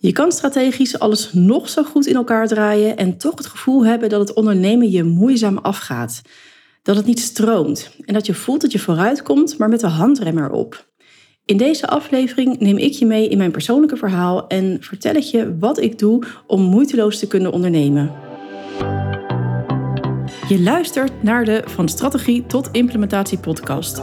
Je kan strategisch alles nog zo goed in elkaar draaien en toch het gevoel hebben dat het ondernemen je moeizaam afgaat. Dat het niet stroomt en dat je voelt dat je vooruitkomt, maar met de handrem erop. In deze aflevering neem ik je mee in mijn persoonlijke verhaal en vertel ik je wat ik doe om moeiteloos te kunnen ondernemen. Je luistert naar de Van Strategie tot Implementatie podcast.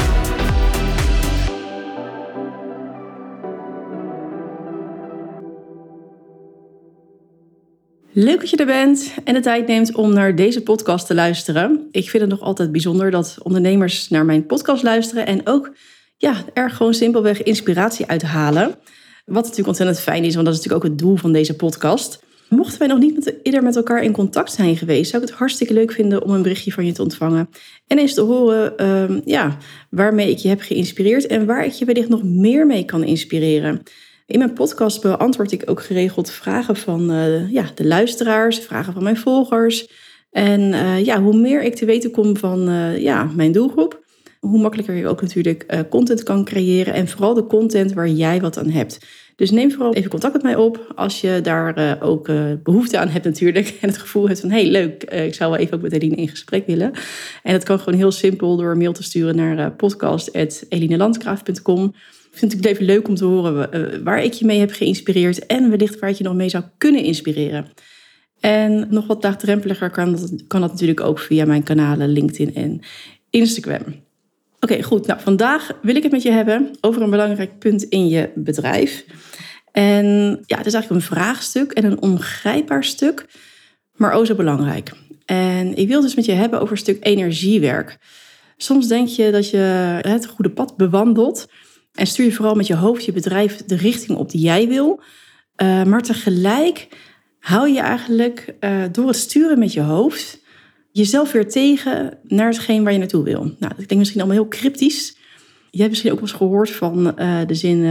Leuk dat je er bent en de tijd neemt om naar deze podcast te luisteren. Ik vind het nog altijd bijzonder dat ondernemers naar mijn podcast luisteren en ook ja, er gewoon simpelweg inspiratie uithalen. Wat natuurlijk ontzettend fijn is, want dat is natuurlijk ook het doel van deze podcast. Mochten wij nog niet met, eerder met elkaar in contact zijn geweest, zou ik het hartstikke leuk vinden om een berichtje van je te ontvangen. En eens te horen ehm, ja, waarmee ik je heb geïnspireerd en waar ik je wellicht nog meer mee kan inspireren. In mijn podcast beantwoord ik ook geregeld vragen van uh, ja, de luisteraars, vragen van mijn volgers. En uh, ja, hoe meer ik te weten kom van uh, ja, mijn doelgroep, hoe makkelijker ik ook natuurlijk content kan creëren. En vooral de content waar jij wat aan hebt. Dus neem vooral even contact met mij op als je daar ook behoefte aan hebt natuurlijk. En het gevoel hebt van, hey leuk, ik zou wel even ook met Eline in gesprek willen. En dat kan gewoon heel simpel door een mail te sturen naar podcast.elinelandgraaf.com. Ik vind het even leuk om te horen eh, waar ik je mee heb geïnspireerd en wellicht waar ik je nog mee zou kunnen inspireren. En nog wat laagdrempeliger kan dat, kan dat natuurlijk ook via mijn kanalen LinkedIn en Instagram. Oké, goed. Nou, vandaag wil ik het met je hebben over een belangrijk punt in je bedrijf. En ja, het is eigenlijk een vraagstuk en een ongrijpbaar stuk, maar ook zo belangrijk. En ik wil dus met je hebben over een stuk energiewerk. Soms denk je dat je het goede pad bewandelt, en stuur je vooral met je hoofd je bedrijf de richting op die jij wil. Uh, maar tegelijk hou je eigenlijk uh, door het sturen met je hoofd jezelf weer tegen naar hetgeen waar je naartoe wil. Nou, dat klinkt misschien allemaal heel cryptisch. Je hebt misschien ook wel eens gehoord van uh, de zin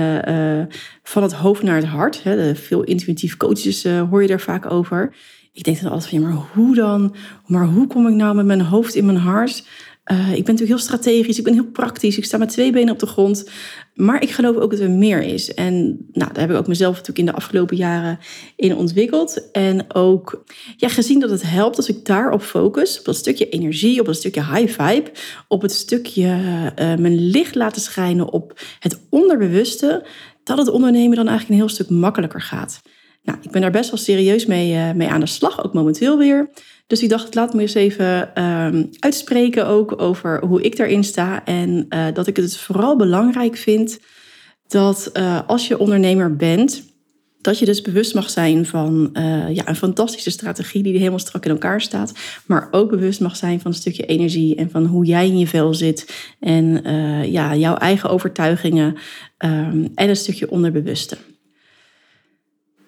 van het hoofd naar het hart. Hè. De veel intuïtief coaches hoor je daar vaak over. Ik denk dan altijd van, ja, maar hoe dan? Maar hoe kom ik nou met mijn hoofd in mijn hart? Uh, ik ben natuurlijk heel strategisch, ik ben heel praktisch, ik sta met twee benen op de grond. Maar ik geloof ook dat er meer is. En nou, daar heb ik ook mezelf natuurlijk in de afgelopen jaren in ontwikkeld. En ook ja, gezien dat het helpt als ik daarop focus, op dat stukje energie, op dat stukje high vibe, op het stukje uh, mijn licht laten schijnen op het onderbewuste, dat het ondernemen dan eigenlijk een heel stuk makkelijker gaat. Nou, ik ben daar best wel serieus mee, uh, mee aan de slag, ook momenteel weer. Dus ik dacht, laat me eens even um, uitspreken ook over hoe ik daarin sta. En uh, dat ik het vooral belangrijk vind dat uh, als je ondernemer bent, dat je dus bewust mag zijn van uh, ja, een fantastische strategie die helemaal strak in elkaar staat. Maar ook bewust mag zijn van een stukje energie en van hoe jij in je vel zit. En ja, jouw eigen overtuigingen um, en een stukje onderbewuste.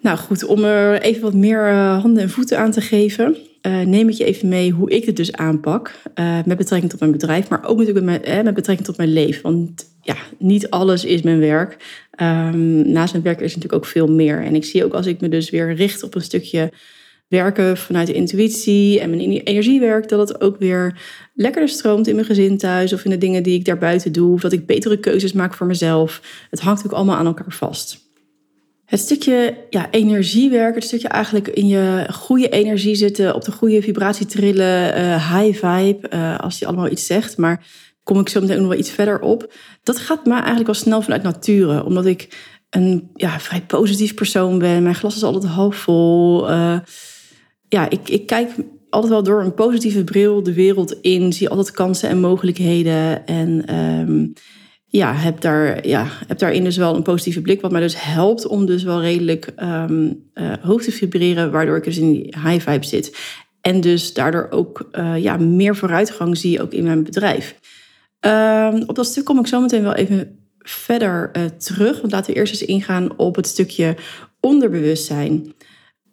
Nou goed, om er even wat meer handen en voeten aan te geven uh, neem ik je even mee hoe ik het dus aanpak. Uh, met betrekking tot mijn bedrijf, maar ook natuurlijk met, mijn, met betrekking tot mijn leven. Want ja, niet alles is mijn werk. Um, naast mijn werk is natuurlijk ook veel meer. En ik zie ook als ik me dus weer richt op een stukje werken vanuit de intuïtie en mijn energiewerk, dat het ook weer lekkerder stroomt in mijn gezin thuis of in de dingen die ik daarbuiten doe. Of dat ik betere keuzes maak voor mezelf. Het hangt natuurlijk allemaal aan elkaar vast. Het stukje ja, energiewerken, het stukje eigenlijk in je goede energie zitten, op de goede vibratie trillen, uh, high vibe, uh, als die allemaal iets zegt. Maar kom ik zo meteen nog wel iets verder op. Dat gaat me eigenlijk al snel vanuit nature, omdat ik een ja, vrij positief persoon ben. Mijn glas is altijd half vol. Uh, ja, ik, ik kijk altijd wel door een positieve bril de wereld in, zie altijd kansen en mogelijkheden. En um, ja, heb, daar, ja, heb daarin dus wel een positieve blik. Wat mij dus helpt om dus wel redelijk um, uh, hoog te vibreren. Waardoor ik dus in die high vibe zit. En dus daardoor ook uh, ja, meer vooruitgang zie ook in mijn bedrijf. Um, op dat stuk kom ik zo meteen wel even verder uh, terug. Want laten we eerst eens ingaan op het stukje onderbewustzijn.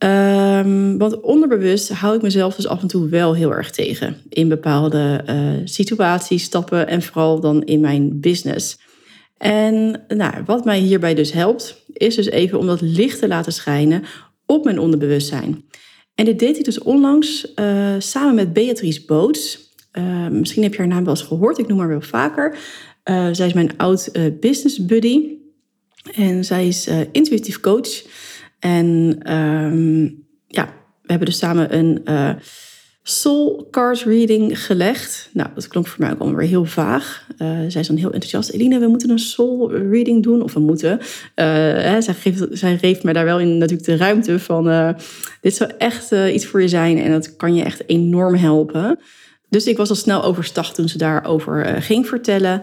Um, want onderbewust hou ik mezelf dus af en toe wel heel erg tegen in bepaalde uh, situaties, stappen en vooral dan in mijn business. En nou, wat mij hierbij dus helpt, is dus even om dat licht te laten schijnen op mijn onderbewustzijn. En dit deed ik dus onlangs uh, samen met Beatrice Boots. Uh, misschien heb je haar naam wel eens gehoord, ik noem haar wel vaker. Uh, zij is mijn oud business buddy. En zij is intuïtief coach. En um, ja, we hebben dus samen een soul card reading gelegd. Nou, dat klonk voor mij ook allemaal weer heel vaag. Uh, zij is dan heel enthousiast. Eline, we moeten een soul reading doen. Of we moeten. Uh, hè, zij, geeft, zij geeft me daar wel in natuurlijk de ruimte van... Dit zou echt iets voor je zijn en dat kan je echt enorm helpen. Dus ik was al snel overstag toen ze daarover ging vertellen.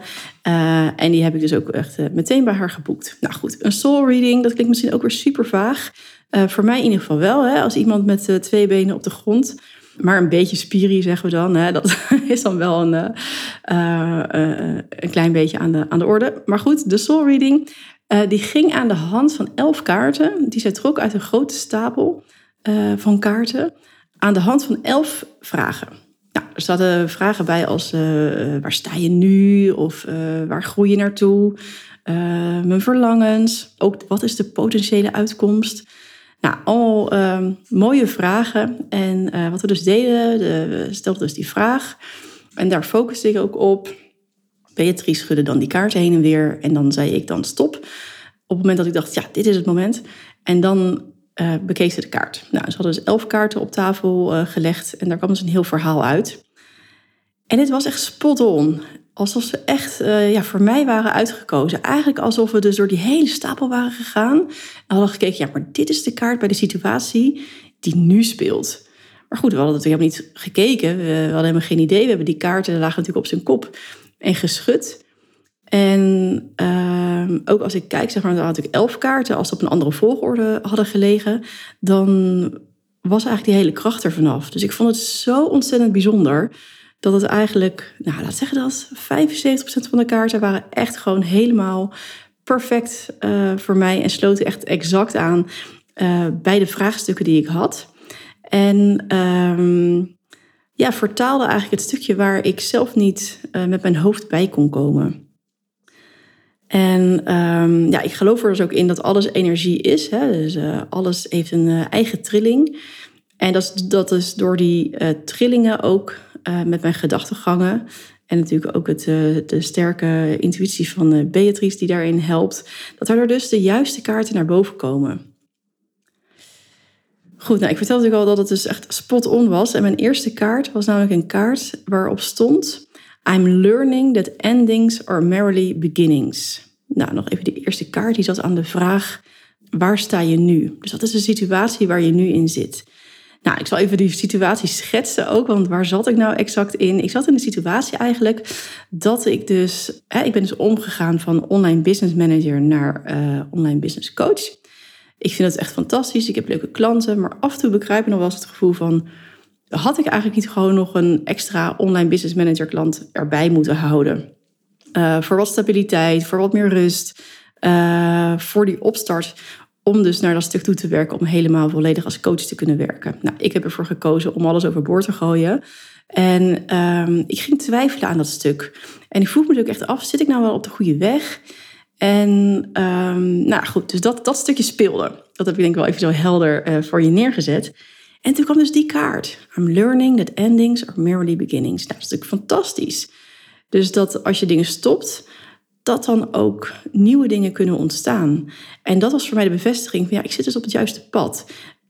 en die heb ik dus ook echt meteen bij haar geboekt. Nou goed, een soul reading, dat klinkt misschien ook weer super vaag. voor mij in ieder geval wel. Hè, als iemand met twee benen op de grond maar een beetje spirie, zeggen we dan. Hè? Dat is dan wel een, uh, uh, een klein beetje aan de, aan de orde. Maar goed, de soul reading die ging aan de hand van elf kaarten. Die zij trok uit een grote stapel van kaarten. Aan de hand van elf vragen. Er zaten vragen bij als waar sta je nu? Of waar groei je naartoe? mijn verlangens. Ook wat is de potentiële uitkomst? Nou, allemaal ehm, mooie vragen. En wat we dus deden, de, we stelden dus die vraag. En daar focuste ik ook op. Beatrice schudde dan die kaarten heen en weer. En dan zei ik dan stop. Op het moment dat ik dacht, ja, dit is het moment. En dan uh, bekeek ze de kaart. Nou, ze hadden dus elf kaarten op tafel gelegd. En daar kwam dus een heel verhaal uit. En dit was echt spot on alsof ze echt uh, ja, voor mij waren uitgekozen. Eigenlijk alsof we dus door die hele stapel waren gegaan. En hadden gekeken, ja, maar dit is de kaart bij de situatie die nu speelt. Maar goed, we hadden natuurlijk helemaal niet gekeken. We, hadden helemaal geen idee. We hebben die kaarten, lagen natuurlijk op zijn kop en geschud. En uh, ook als ik kijk, zeg maar, er had ik elf kaarten. Als ze op een andere volgorde hadden gelegen, dan was eigenlijk die hele kracht er vanaf. Dus ik vond het zo ontzettend bijzonder dat het eigenlijk, nou laat zeggen dat, 75% van de kaarten waren echt gewoon helemaal perfect uh, voor mij en sloten echt exact aan uh, bij de vraagstukken die ik had. En um, ja, vertaalde eigenlijk het stukje waar ik zelf niet uh, met mijn hoofd bij kon komen. En um, ja, ik geloof er dus ook in dat alles energie is. Hè? Dus alles heeft een eigen trilling. En dat is, dat is door die trillingen ook uh, met mijn gedachtegangen. En natuurlijk ook het, uh, de sterke intuïtie van uh, Beatrice die daarin helpt. Dat er dus de juiste kaarten naar boven komen. Goed, nou, ik vertelde natuurlijk al dat het dus echt spot on was. En mijn eerste kaart was namelijk een kaart waarop stond... I'm learning that endings are merely beginnings. Nou, nog even die eerste kaart. Die zat aan de vraag, waar sta je nu? Dus dat is de situatie waar je nu in zit. Nou, ik zal even die situatie schetsen ook, want waar zat ik nou exact in? Ik zat in de situatie eigenlijk dat ik dus, hè, ik ben dus omgegaan van online business manager naar uh, online business coach. Ik vind het echt fantastisch, ik heb leuke klanten, maar af en toe begrijpen nog wel eens het gevoel van, had ik eigenlijk niet gewoon nog een extra online business manager klant erbij moeten houden? Uh, voor wat stabiliteit, voor wat meer rust, uh, voor die opstart om dus naar dat stuk toe te werken, om helemaal volledig als coach te kunnen werken. Nou, ik heb ervoor gekozen om alles overboord te gooien. En um, ik ging twijfelen aan dat stuk. En ik vroeg me ook echt af, zit ik nou wel op de goede weg? En um, nou goed, dus dat, dat stukje speelde. Dat heb ik denk ik wel even zo helder uh, voor je neergezet. En toen kwam dus die kaart. I'm learning that endings are merely beginnings. Nou, dat is natuurlijk fantastisch. Dus dat als je dingen stopt, dat dan ook nieuwe dingen kunnen ontstaan. En dat was voor mij de bevestiging van ja, ik zit dus op het juiste pad.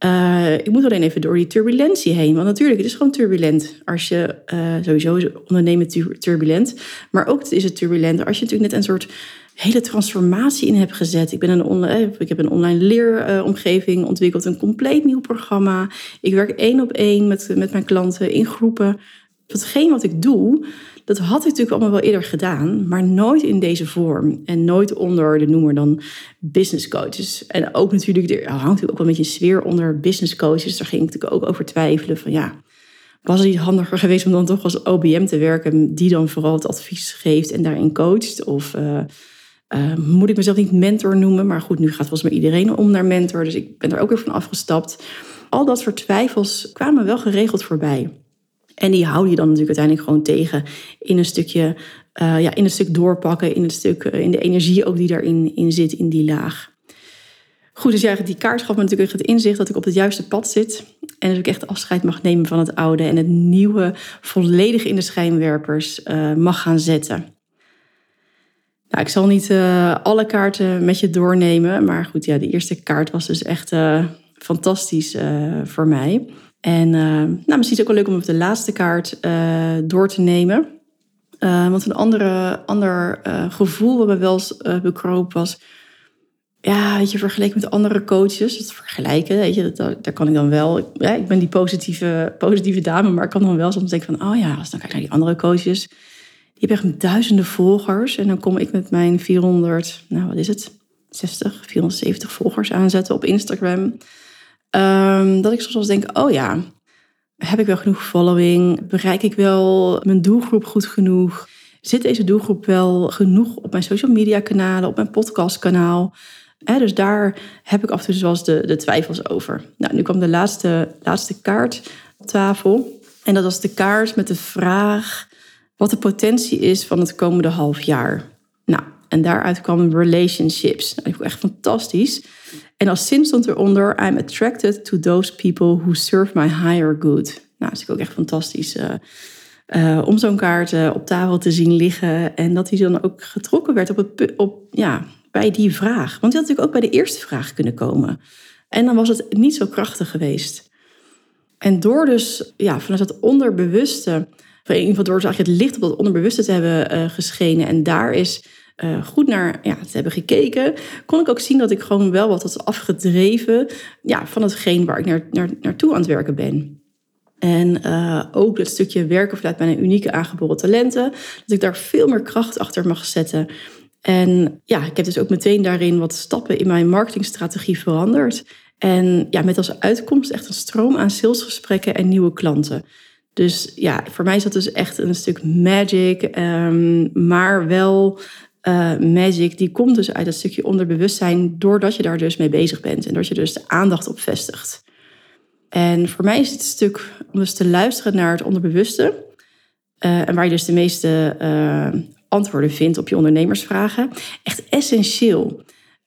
Uh, ik moet alleen even door die turbulentie heen. Want natuurlijk, het is gewoon turbulent als je uh, sowieso ondernemen turbulent. Maar ook is het turbulent als je natuurlijk net een soort hele transformatie in hebt gezet. Ik, ben een eh, ik heb een online leeromgeving ontwikkeld, een compleet nieuw programma. Ik werk één op één met, met mijn klanten in groepen. Hetgeen wat ik doe, dat had ik natuurlijk allemaal wel eerder gedaan, maar nooit in deze vorm. En nooit onder de noemer dan business coaches. En ook natuurlijk, er hangt natuurlijk ook wel een beetje een sfeer onder business coaches. Daar ging ik natuurlijk ook over twijfelen van ja, was het niet handiger geweest om dan toch als OBM te werken, die dan vooral het advies geeft en daarin coacht? Of uh, Uh, moet ik mezelf niet mentor noemen, maar goed, nu gaat volgens mij iedereen om naar mentor, dus ik ben er ook weer van afgestapt. Al dat soort twijfels kwamen wel geregeld voorbij. En die hou je dan natuurlijk uiteindelijk gewoon tegen in een stukje, uh, ja, in een stuk doorpakken, in, het stuk, in de energie ook die daarin in zit, in die laag. Goed, dus ja, die kaart gaf me natuurlijk het inzicht dat ik op het juiste pad zit. En dus ik echt afscheid mag nemen van het oude en het nieuwe volledig in de schijnwerpers uh, mag gaan zetten. Nou, ik zal niet alle kaarten met je doornemen, maar goed, ja, de eerste kaart was dus echt fantastisch voor mij. En nou, misschien is het ook wel leuk om op de laatste kaart door te nemen. want een andere, ander gevoel wat me wel eens bekroop was ja, weet je, vergeleken met andere coaches, het vergelijken, weet je, dat, daar kan ik dan wel. Ja, ik ben die positieve, positieve dame, maar ik kan dan wel soms denken van, oh ja, als dan kijk naar die andere coaches, die hebben echt duizenden volgers. En dan kom ik met mijn 400, nou wat is het, 60, 470 volgers aanzetten op Instagram. Um, dat ik soms denk, oh ja, heb ik wel genoeg following? Bereik ik wel mijn doelgroep goed genoeg? Zit deze doelgroep wel genoeg op mijn social media kanalen, op mijn podcastkanaal? dus daar heb ik af en toe zoals de, de twijfels over. Nou, nu kwam de laatste, laatste kaart op tafel. En dat was de kaart met de vraag wat de potentie is van het komende half jaar. Nou, en daaruit kwamen relationships. Nou, vond echt fantastisch. En als zin stond eronder: I'm attracted to those people who serve my higher good. Nou, dat is ook echt fantastisch. Uh, uh, om zo'n kaart op tafel te zien liggen. En dat hij dan ook getrokken werd op, het, op ja, bij die vraag. Want die had natuurlijk ook bij de eerste vraag kunnen komen. En dan was het niet zo krachtig geweest. En door dus ja, vanuit het onderbewuste, in ieder geval door het licht op dat onderbewuste te hebben uh, geschenen en daar is uh, goed naar ja, te hebben gekeken, kon ik ook zien dat ik gewoon wel wat had afgedreven ja, van hetgeen waar ik naar, naar, naartoe aan het werken ben. En uh, ook het stukje werken vanuit mijn unieke aangeboren talenten, dat ik daar veel meer kracht achter mag zetten. En ja, ik heb dus ook meteen daarin wat stappen in mijn marketingstrategie veranderd. En ja, met als uitkomst echt een stroom aan salesgesprekken en nieuwe klanten. Dus ja, voor mij is dat dus echt een stuk magic, um, maar wel uh, magic die komt dus uit dat stukje onderbewustzijn, doordat je daar dus mee bezig bent en dat je dus de aandacht op vestigt. En voor mij is het stuk om dus te luisteren naar het onderbewuste. Uh, en waar je dus de meeste uh, antwoorden vindt op je ondernemersvragen. Echt essentieel.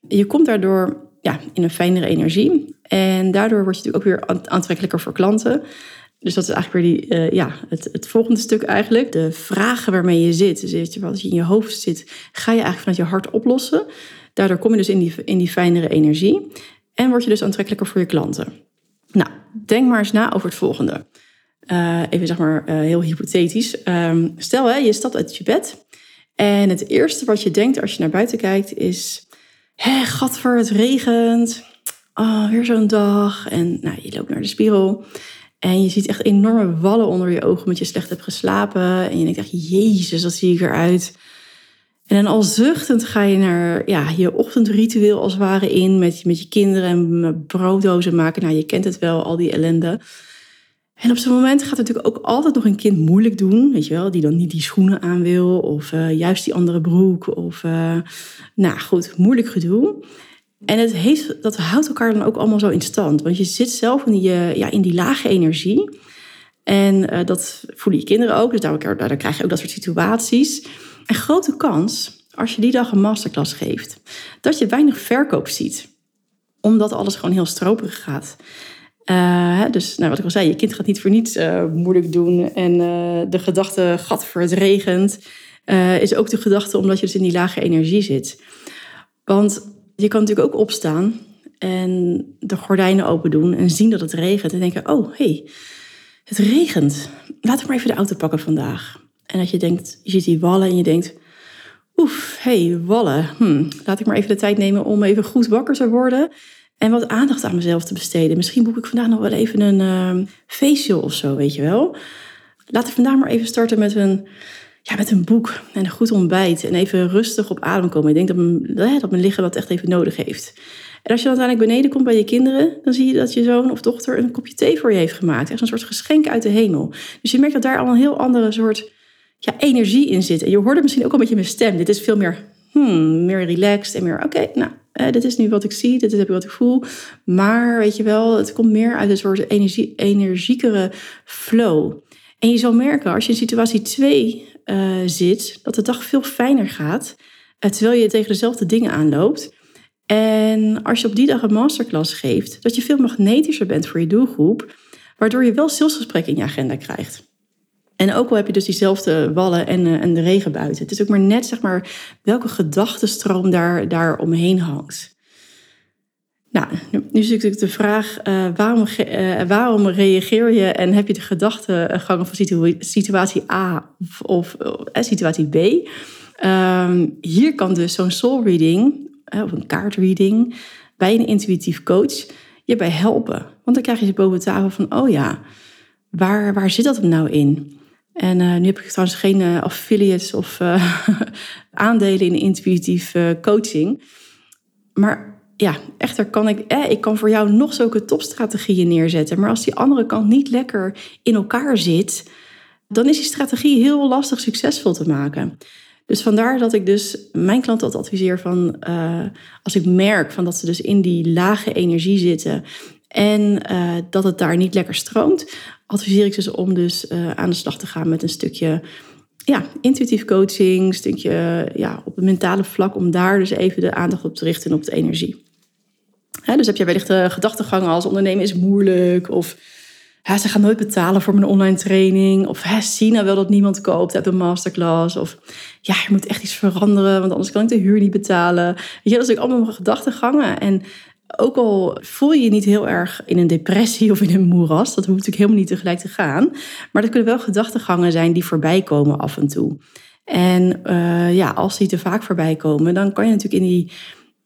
Je komt daardoor ja, in een fijnere energie. En daardoor word je natuurlijk ook weer aantrekkelijker voor klanten. Dus dat is eigenlijk weer die, uh, ja, het, het, volgende stuk eigenlijk. De vragen waarmee je zit. Dus wat je in je hoofd zit, ga je eigenlijk vanuit je hart oplossen. Daardoor kom je dus in die, in die fijnere energie. En word je dus aantrekkelijker voor je klanten. Nou, denk maar eens na over het volgende. Uh, even zeg maar uh, heel hypothetisch. Um, stel, hè, je stapt uit je bed en het eerste wat je denkt als je naar buiten kijkt is... Hé, gadver, het regent. Oh, weer zo'n dag. En nou, je loopt naar de spiegel. En je ziet echt enorme wallen onder je ogen omdat je slecht hebt geslapen. En je denkt echt, jezus, wat zie ik eruit. En dan al zuchtend ga je naar ja, je ochtendritueel als het ware in... met, met je kinderen en brooddozen maken. Nou, je kent het wel, al die ellende. En op zo'n moment gaat het natuurlijk ook altijd nog een kind moeilijk doen, weet je wel, die dan niet die schoenen aan wil of uh, juist die andere broek of, uh, nou goed, moeilijk gedoe. En het heeft, dat houdt elkaar dan ook allemaal zo in stand, want je zit zelf in die, uh, ja, in die lage energie. En dat voelen je kinderen ook, dus daar, krijg je ook dat soort situaties. En grote kans, als je die dag een masterclass geeft, dat je weinig verkoop ziet, omdat alles gewoon heel stroperig gaat. Uh, dus nou, wat ik al zei, je kind gaat niet voor niets moeilijk doen. En de gedachte, gat voor het regent, is ook de gedachte omdat je dus in die lage energie zit. Want je kan natuurlijk ook opstaan en de gordijnen open doen en zien dat het regent. En denken, oh, hey, het regent. Laat ik maar even de auto pakken vandaag. En dat je denkt, je ziet die wallen en je denkt, oef, hey, wallen. Hm, laat ik maar even de tijd nemen om even goed wakker te worden. En wat aandacht aan mezelf te besteden. Misschien boek ik vandaag nog wel even een uh, facial of zo, weet je wel. Laat ik vandaag maar even starten met een, ja, met een boek en een goed ontbijt. En even rustig op adem komen. Ik denk dat mijn, dat mijn lichaam dat echt even nodig heeft. En als je dan uiteindelijk beneden komt bij je kinderen, dan zie je dat je zoon of dochter een kopje thee voor je heeft gemaakt. Echt een soort geschenk uit de hemel. Dus je merkt dat daar al een heel andere soort ja, energie in zit. En je hoort het misschien ook al met je mijn stem. Dit is veel meer hmm, meer relaxed en meer, oké, nou, eh, dit is nu wat ik zie, dit is wat ik voel. Maar weet je wel, het komt meer uit een soort energie, energiekere flow. En je zal merken, als je in situatie 2 uh, zit, dat de dag veel fijner gaat, uh, terwijl je tegen dezelfde dingen aanloopt. En als je op die dag een masterclass geeft, dat je veel magnetischer bent voor je doelgroep, waardoor je wel salesgesprekken in je agenda krijgt. En ook al heb je dus diezelfde wallen en, uh, en de regen buiten. Het is ook maar net zeg maar, welke gedachtenstroom daar, daar omheen hangt. Nou, nu is natuurlijk de vraag, uh, waarom, uh, waarom reageer je en heb je de gedachtegangen van situ situatie A of, situatie B? Uh, hier kan dus zo'n soul reading of een kaartreading bij een intuïtief coach je bij helpen. Want dan krijg je boven tafel van, oh ja, waar, waar zit dat hem nou in? En nu heb ik trouwens geen affiliates of aandelen in intuïtief coaching. Maar ja, echter kan ik, eh, ik kan voor jou nog zulke topstrategieën neerzetten. Maar als die andere kant niet lekker in elkaar zit, dan is die strategie heel lastig succesvol te maken. Dus vandaar dat ik dus mijn klanten altijd adviseer van als ik merk van dat ze dus in die lage energie zitten en dat het daar niet lekker stroomt, adviseer ik ze om dus uh, aan de slag te gaan met een stukje ja, intuïtief coaching, stukje ja, op het mentale vlak, om daar dus even de aandacht op te richten en op de energie. Dus heb je wellicht de gedachtegangen als ondernemen is moeilijk, of ze gaan nooit betalen voor mijn online training, of zie nou wel dat niemand koopt uit een masterclass, of ja, er moet echt iets veranderen, want anders kan ik de huur niet betalen. Weet je, dat zijn allemaal gedachtegangen. En ook al voel je je niet heel erg in een depressie of in een moeras, dat hoeft natuurlijk helemaal niet tegelijk te gaan. Maar dat kunnen wel gedachtegangen zijn die voorbij komen af en toe. En uh, ja, als die te vaak voorbij komen, dan kan je natuurlijk in die,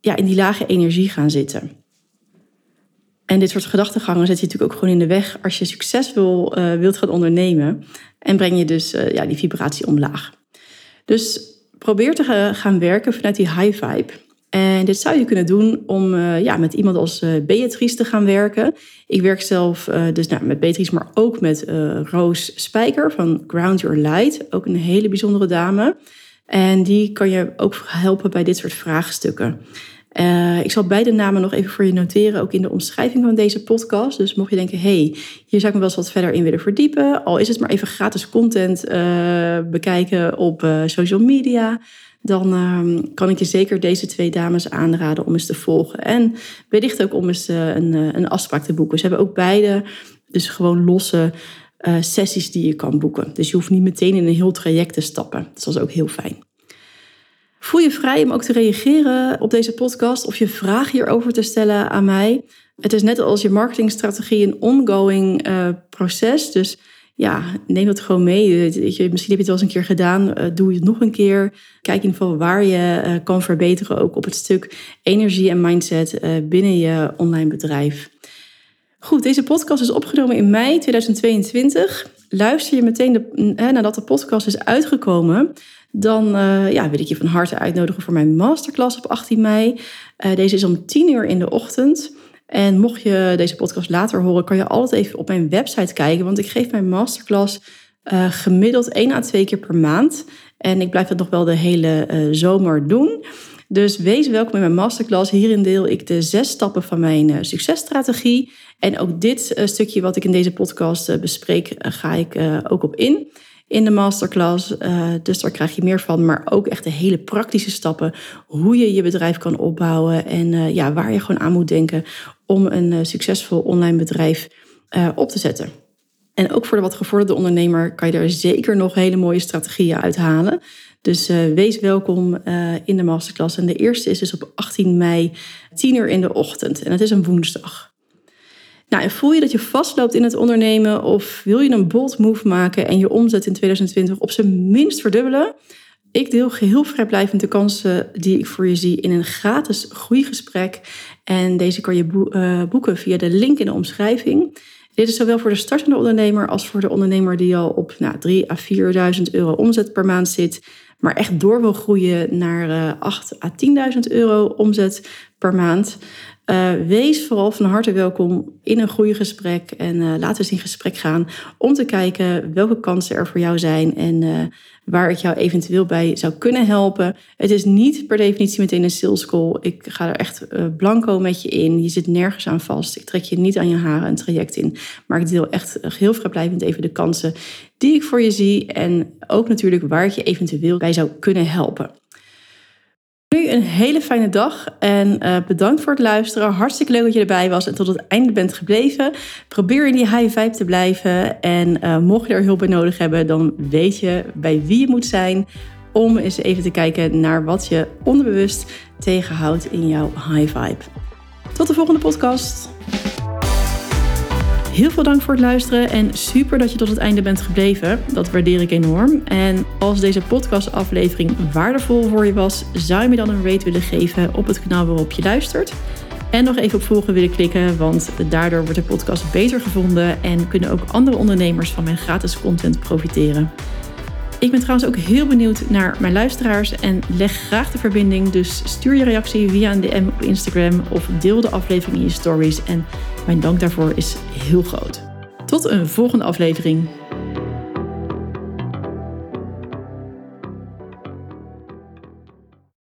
ja, in die lage energie gaan zitten. En dit soort gedachtegangen zet je natuurlijk ook gewoon in de weg als je succesvol uh, wilt gaan ondernemen. En breng je dus uh, ja, die vibratie omlaag. Dus probeer te gaan werken vanuit die high vibe. En dit zou je kunnen doen om uh, ja, met iemand als Beatrice te gaan werken. Ik werk zelf dus nou, met Beatrice, maar ook met Roos Spijker van Ground Your Light. Ook een hele bijzondere dame. En die kan je ook helpen bij dit soort vraagstukken. Ik zal beide namen nog even voor je noteren, ook in de omschrijving van deze podcast. Dus mocht je denken, hey, hier zou ik me wel eens wat verder in willen verdiepen. Al is het maar even gratis content bekijken op social media dan ehm, kan ik je zeker deze twee dames aanraden om eens te volgen. En wellicht ook om eens een, een afspraak te boeken. Ze hebben ook beide dus gewoon losse sessies die je kan boeken. Dus je hoeft niet meteen in een heel traject te stappen. Dat is ook heel fijn. Voel je vrij om ook te reageren op deze podcast of je vragen hierover te stellen aan mij. Het is net als je marketingstrategie een ongoing proces. Dus ja, neem dat gewoon mee. Misschien heb je het wel eens een keer gedaan. Uh, doe het nog een keer. Kijk in ieder geval waar je uh, kan verbeteren. Ook op het stuk energie en mindset binnen je online bedrijf. Goed, deze podcast is opgenomen in mei 2022. Luister je meteen nadat de podcast is uitgekomen, dan ja, wil ik je van harte uitnodigen voor mijn masterclass op 18 mei. deze is om 10 uur in de ochtend. En mocht je deze podcast later horen, kan je altijd even op mijn website kijken. Want ik geef mijn masterclass uh, gemiddeld één à twee keer per maand. En ik blijf dat nog wel de hele zomer doen. Dus wees welkom in mijn masterclass. Hierin deel ik de zes stappen van mijn successtrategie. En ook dit stukje wat ik in deze podcast bespreek, ga ik ook op in in de masterclass. Uh, dus daar krijg je meer van. Maar ook echt de hele praktische stappen. Hoe je je bedrijf kan opbouwen. En uh, ja, waar je gewoon aan moet denken om een uh, succesvol online bedrijf op te zetten. En ook voor de wat gevorderde ondernemer kan je daar zeker nog hele mooie strategieën uithalen. Dus wees welkom in de masterclass. En de eerste is dus op 18 mei, 10 uur in de ochtend. En het is een woensdag. Nou, en voel je dat je vastloopt in het ondernemen of wil je een bold move maken en je omzet in 2020 op zijn minst verdubbelen? Ik deel geheel vrijblijvend de kansen die ik voor je zie in een gratis groeigesprek. En deze kan je eh, boeken via de link in de omschrijving. Dit is zowel voor de startende ondernemer als voor de ondernemer die al op nou, 3 à 4.000 euro omzet per maand zit, maar echt door wil groeien naar uh, 8 à 10.000 euro omzet per maand. Uh, wees vooral van harte welkom in een groeigesprek. En uh, laten we eens in gesprek gaan om te kijken welke kansen er voor jou zijn en uh, waar ik jou eventueel bij zou kunnen helpen. Het is niet per definitie meteen een sales call. Ik ga er echt blanco met je in. Je zit nergens aan vast. Ik trek je niet aan je haren een traject in. Maar ik deel echt heel vrijblijvend even de kansen die ik voor je zie. En ook natuurlijk waar ik je eventueel bij zou kunnen helpen. Nu een hele fijne dag en uh, bedankt voor het luisteren. Hartstikke leuk dat je erbij was en tot het einde bent gebleven. Probeer in die high vibe te blijven. En uh, mocht je er hulp bij nodig hebben, dan weet je bij wie je moet zijn. Om eens even te kijken naar wat je onderbewust tegenhoudt in jouw high vibe. Tot de volgende podcast. Heel veel dank voor het luisteren en super dat je tot het einde bent gebleven. Dat waardeer ik enorm. En als deze podcastaflevering waardevol voor je was, zou je me dan een rate willen geven op het kanaal waarop je luistert. En nog even op volgen willen klikken, want daardoor wordt de podcast beter gevonden en kunnen ook andere ondernemers van mijn gratis content profiteren. Ik ben trouwens ook heel benieuwd naar mijn luisteraars en leg graag de verbinding. Dus stuur je reactie via een DM op Instagram of deel de aflevering in je stories. En mijn dank daarvoor is heel groot. Tot een volgende aflevering.